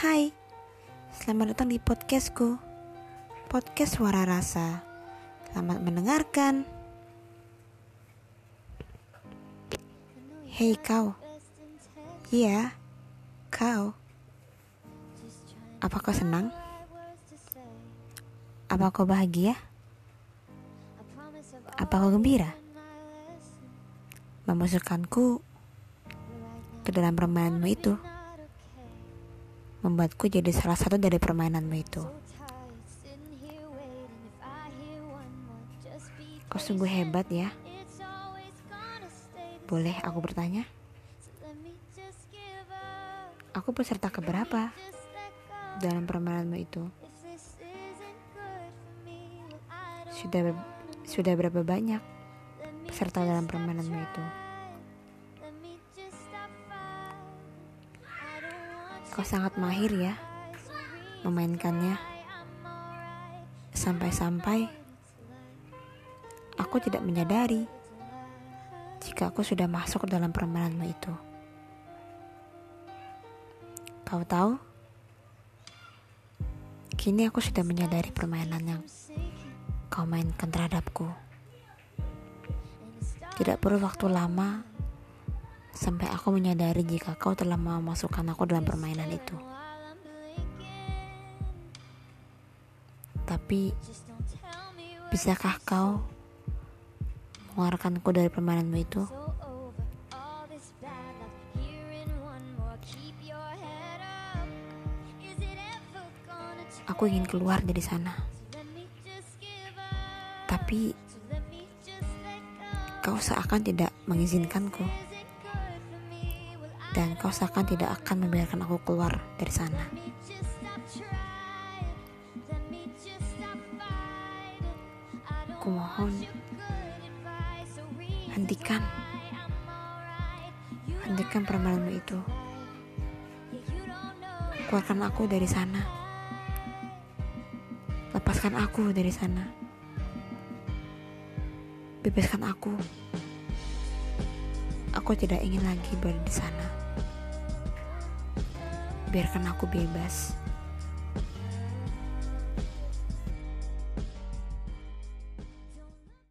Hai, selamat datang di podcastku Podcast Suara Rasa Selamat mendengarkan Hei kau Iya, kau Apa kau senang? Apa kau bahagia? Apa kau gembira? Memasukkanku ke dalam permainanmu itu membuatku jadi salah satu dari permainanmu itu. Kau sungguh hebat ya. Boleh aku bertanya? Aku peserta keberapa dalam permainanmu itu? Sudah sudah berapa banyak peserta dalam permainanmu itu? Kau sangat mahir ya memainkannya. Sampai-sampai aku tidak menyadari jika aku sudah masuk dalam permainanmu itu. Kau tahu? Kini aku sudah menyadari permainan yang kau mainkan terhadapku. Tidak perlu waktu lama sampai aku menyadari jika kau telah memasukkan aku dalam permainan itu. Tapi, bisakah kau mengeluarkanku dari permainanmu itu? Aku ingin keluar dari sana. Tapi, kau seakan tidak mengizinkanku dan kau seakan tidak akan membiarkan aku keluar dari sana. Kumohon, hentikan, hentikan permainanmu itu. Keluarkan aku dari sana. Lepaskan aku dari sana. Bebaskan aku. Aku tidak ingin lagi berada di sana biarkan aku bebas.